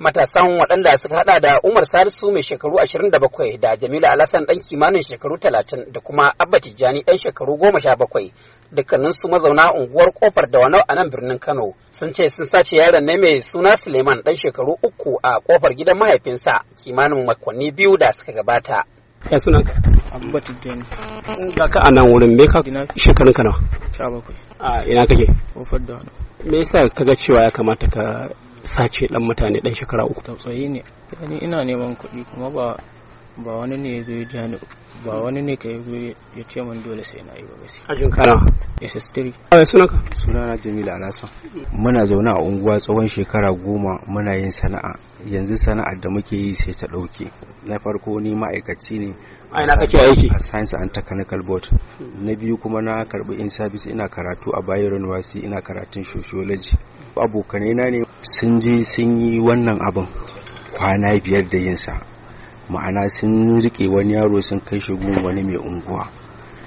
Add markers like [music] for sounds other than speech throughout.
Matasan waɗanda suka hada da Umar Salisu mai shekaru 27 da Jamilu Alhassan ɗan kimanin shekaru 30 da kuma Abba Tijjani ɗan shekaru 17 dukkanin su mazauna unguwar ƙofar da wani a nan birnin Kano sun ce sun sace yaron ne mai suna Suleiman ɗan shekaru uku a ƙofar gidan mahaifinsa kimanin makonni biyu da suka gabata. Ya sunan Abba Tijjani ga ka a nan wurin me ka shekarun ka nawa? sha bakwai A ina kake? ƙofar da wani Me yasa kaga cewa ya kamata ka sace ɗan mutane ɗan shekara uku? tausayi ne yani ina neman kuɗi kuma ba ba wani ne ya zo ya ja ni ba wani ne ka zo ya ce min dole sai na yi ba gaskiya Ajin ka nawa? SS3 A sunan ka? sunana Jamilu Alhassan muna zaune a unguwa tsawon shekara goma muna yin sana'a yanzu sana'ar da muke yi sai ta ɗauke na farko ni ma'aikaci ne A ina kake aiki? a science and technical board na biyu kuma na karɓi in service ina karatu a Bayero University ina karatun sociology abokanai na ne sun je sun yi wannan abin kwana biyar da yinsa ma'ana sun riƙe wani yaro sun kai shi gun wani mai unguwa.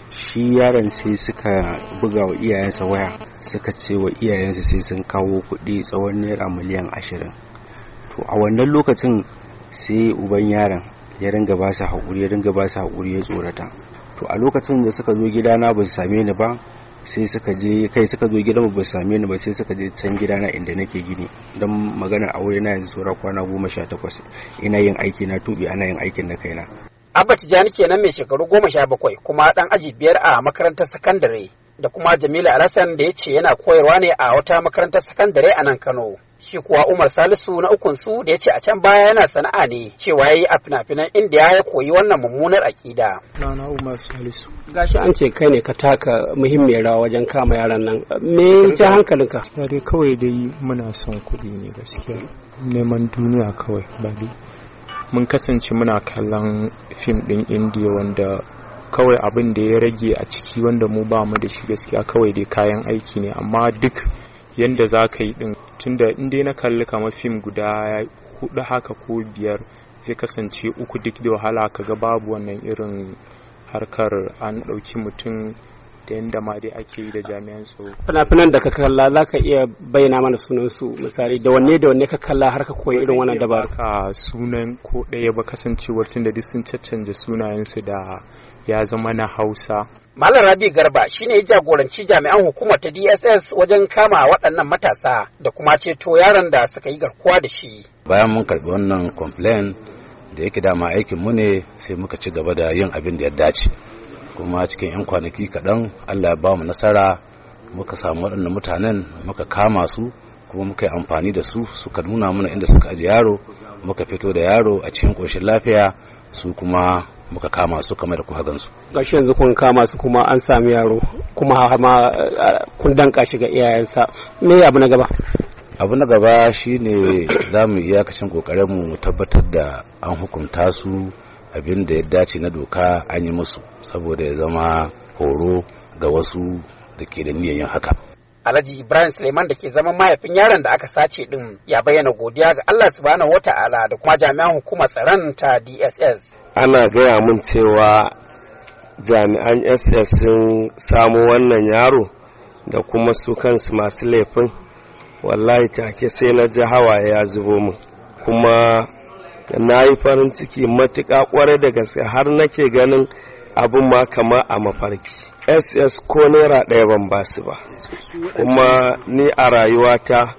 Shi yaron sai suka buga wa iyayensa waya suka ce wa iyayensa sai sun kawo kuɗi tsawon naira miliyan ashirin. To a wannan lokacin sai uban yaron ya ringa ba su haƙuri ya ringa ba su haƙuri ya tsorata. To a lokacin da suka zo gidana ba su same ni ba sai suka je kai suka zo gidan ba same ni ba sai suka je can gidana inda nake gini. Don maganar aure na yanzu saura kwana goma sha takwas. Ina yin aiki na tuɓe ana yin aikin na kaina. Abba Tijjani kenan mai shekaru goma sha bakwai kuma ɗan aji biyar a makarantar sakandare da kuma Jamilu Alhassan da ya ce yana koyarwa ne a wata makarantar sakandare a nan Kano. Shi kuwa Umar Salisu na ukun su da ya ce a can baya yana sana'a ne cewa ya yi a fina-finan Indiya ya koyi wannan mummunar aƙida. na Umar Salisu Gashi an ce kai ne ka taka muhimmiyar rawa wajen kama yaran nan. Me ya hankalinka? ya dai kawai dai muna son kuɗi ne gaskiya neman duniya kawai ba dai mun kasance muna kallon fim ɗin indiya wanda kawai abin da ya rage a ciki wanda mu ba mu da shi gaskiya kawai dai kayan aiki ne amma duk yanda za ka yi ɗin tunda in dai na kalli kamar fim guda huɗu haka ko biyar zai kasance uku duk da wahala kaga babu wannan irin harkar an ɗauki mutum da yanda ma dai ake yi da jami'an tsaro. Fina-finan da ka kalla za ka iya bayyana mana sunansu misali? Da wanne da wanne ka kalla har ka koyi irin wannan dabaru. ka sunan ko ɗaya ba kasancewar tun da duk sun caccanja sunayensu da ya zama na hausa. Malam Rabi Garba shine ya jagoranci jami'an hukumar ta DSS wajen kama waɗannan matasa da kuma ceto yaron da suka yi garkuwa da shi. bayan mun karɓi wannan complain da yake dama aikin mu ne sai muka ci gaba da yin abin da ya dace kuma cikin 'yan kwanaki kaɗan allah ya ba mu nasara muka samu waɗannan mutanen muka kama su kuma muka yi amfani da su suka nuna mana inda suka aji yaro muka fito da yaro a cikin ƙoshin lafiya su kuma muka kama su kamar da kuka gansu Gashi yanzu kun kama su kuma an sami yaro kuma har ma kun danka shi ga iyayensa. Me abu na gaba? abu na gaba shine [coughs] za mu iyakacin kokarinmu mu tabbatar da an hukunta su abin da ya dace na doka an yi musu saboda ya zama horo ga wasu da ke da niyyar yin haka Alhaji Ibrahim Suleiman da ke zaman mahaifin yaron da aka sace din ya bayyana godiya ga Allah subhanahu wata'ala da kuma jami'an hukumar tsaron ta DSS. Ana gaya min cewa jami'an ss sun samo wannan yaro da kuma su kansu masu laifin. Wallahi take sai na ji hawaye ya zubo min kuma na yi farin ciki matuƙa ƙwarai da gaske har nake ganin abin ma kama a mafarki. Ss ko naira ɗaya ban ba su ba. Kuma ni a rayuwata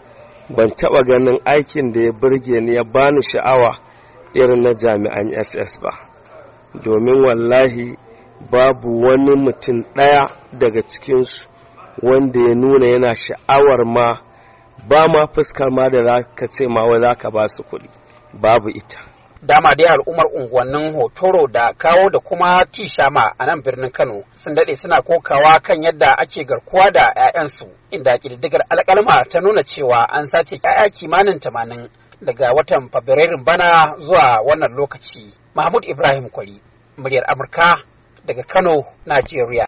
ban taɓa ganin aikin da ya burge ni ya bani sha'awa irin na jami'an ss ba. Domin wallahi babu wani mutum ɗaya daga cikinsu wanda ya nuna yana sha'awar ma ba ma fuskar ma da ka ce ma wai za ka ba su kuɗi. Babu ita. Dama dai al'ummar unguwannin Hotoro da kawo da kuma Tishama a nan birnin Kano sun daɗe suna kokawa kan yadda ake garkuwa da 'ya'yansu inda ƙididdigar alƙalma ta nuna cewa an sace 'ya'ya kimanin tamanin. Daga watan Fabrairun bana zuwa wannan lokaci. Mahmud Ibrahim Kwari, muryar Amurka daga Kano, Najeriya.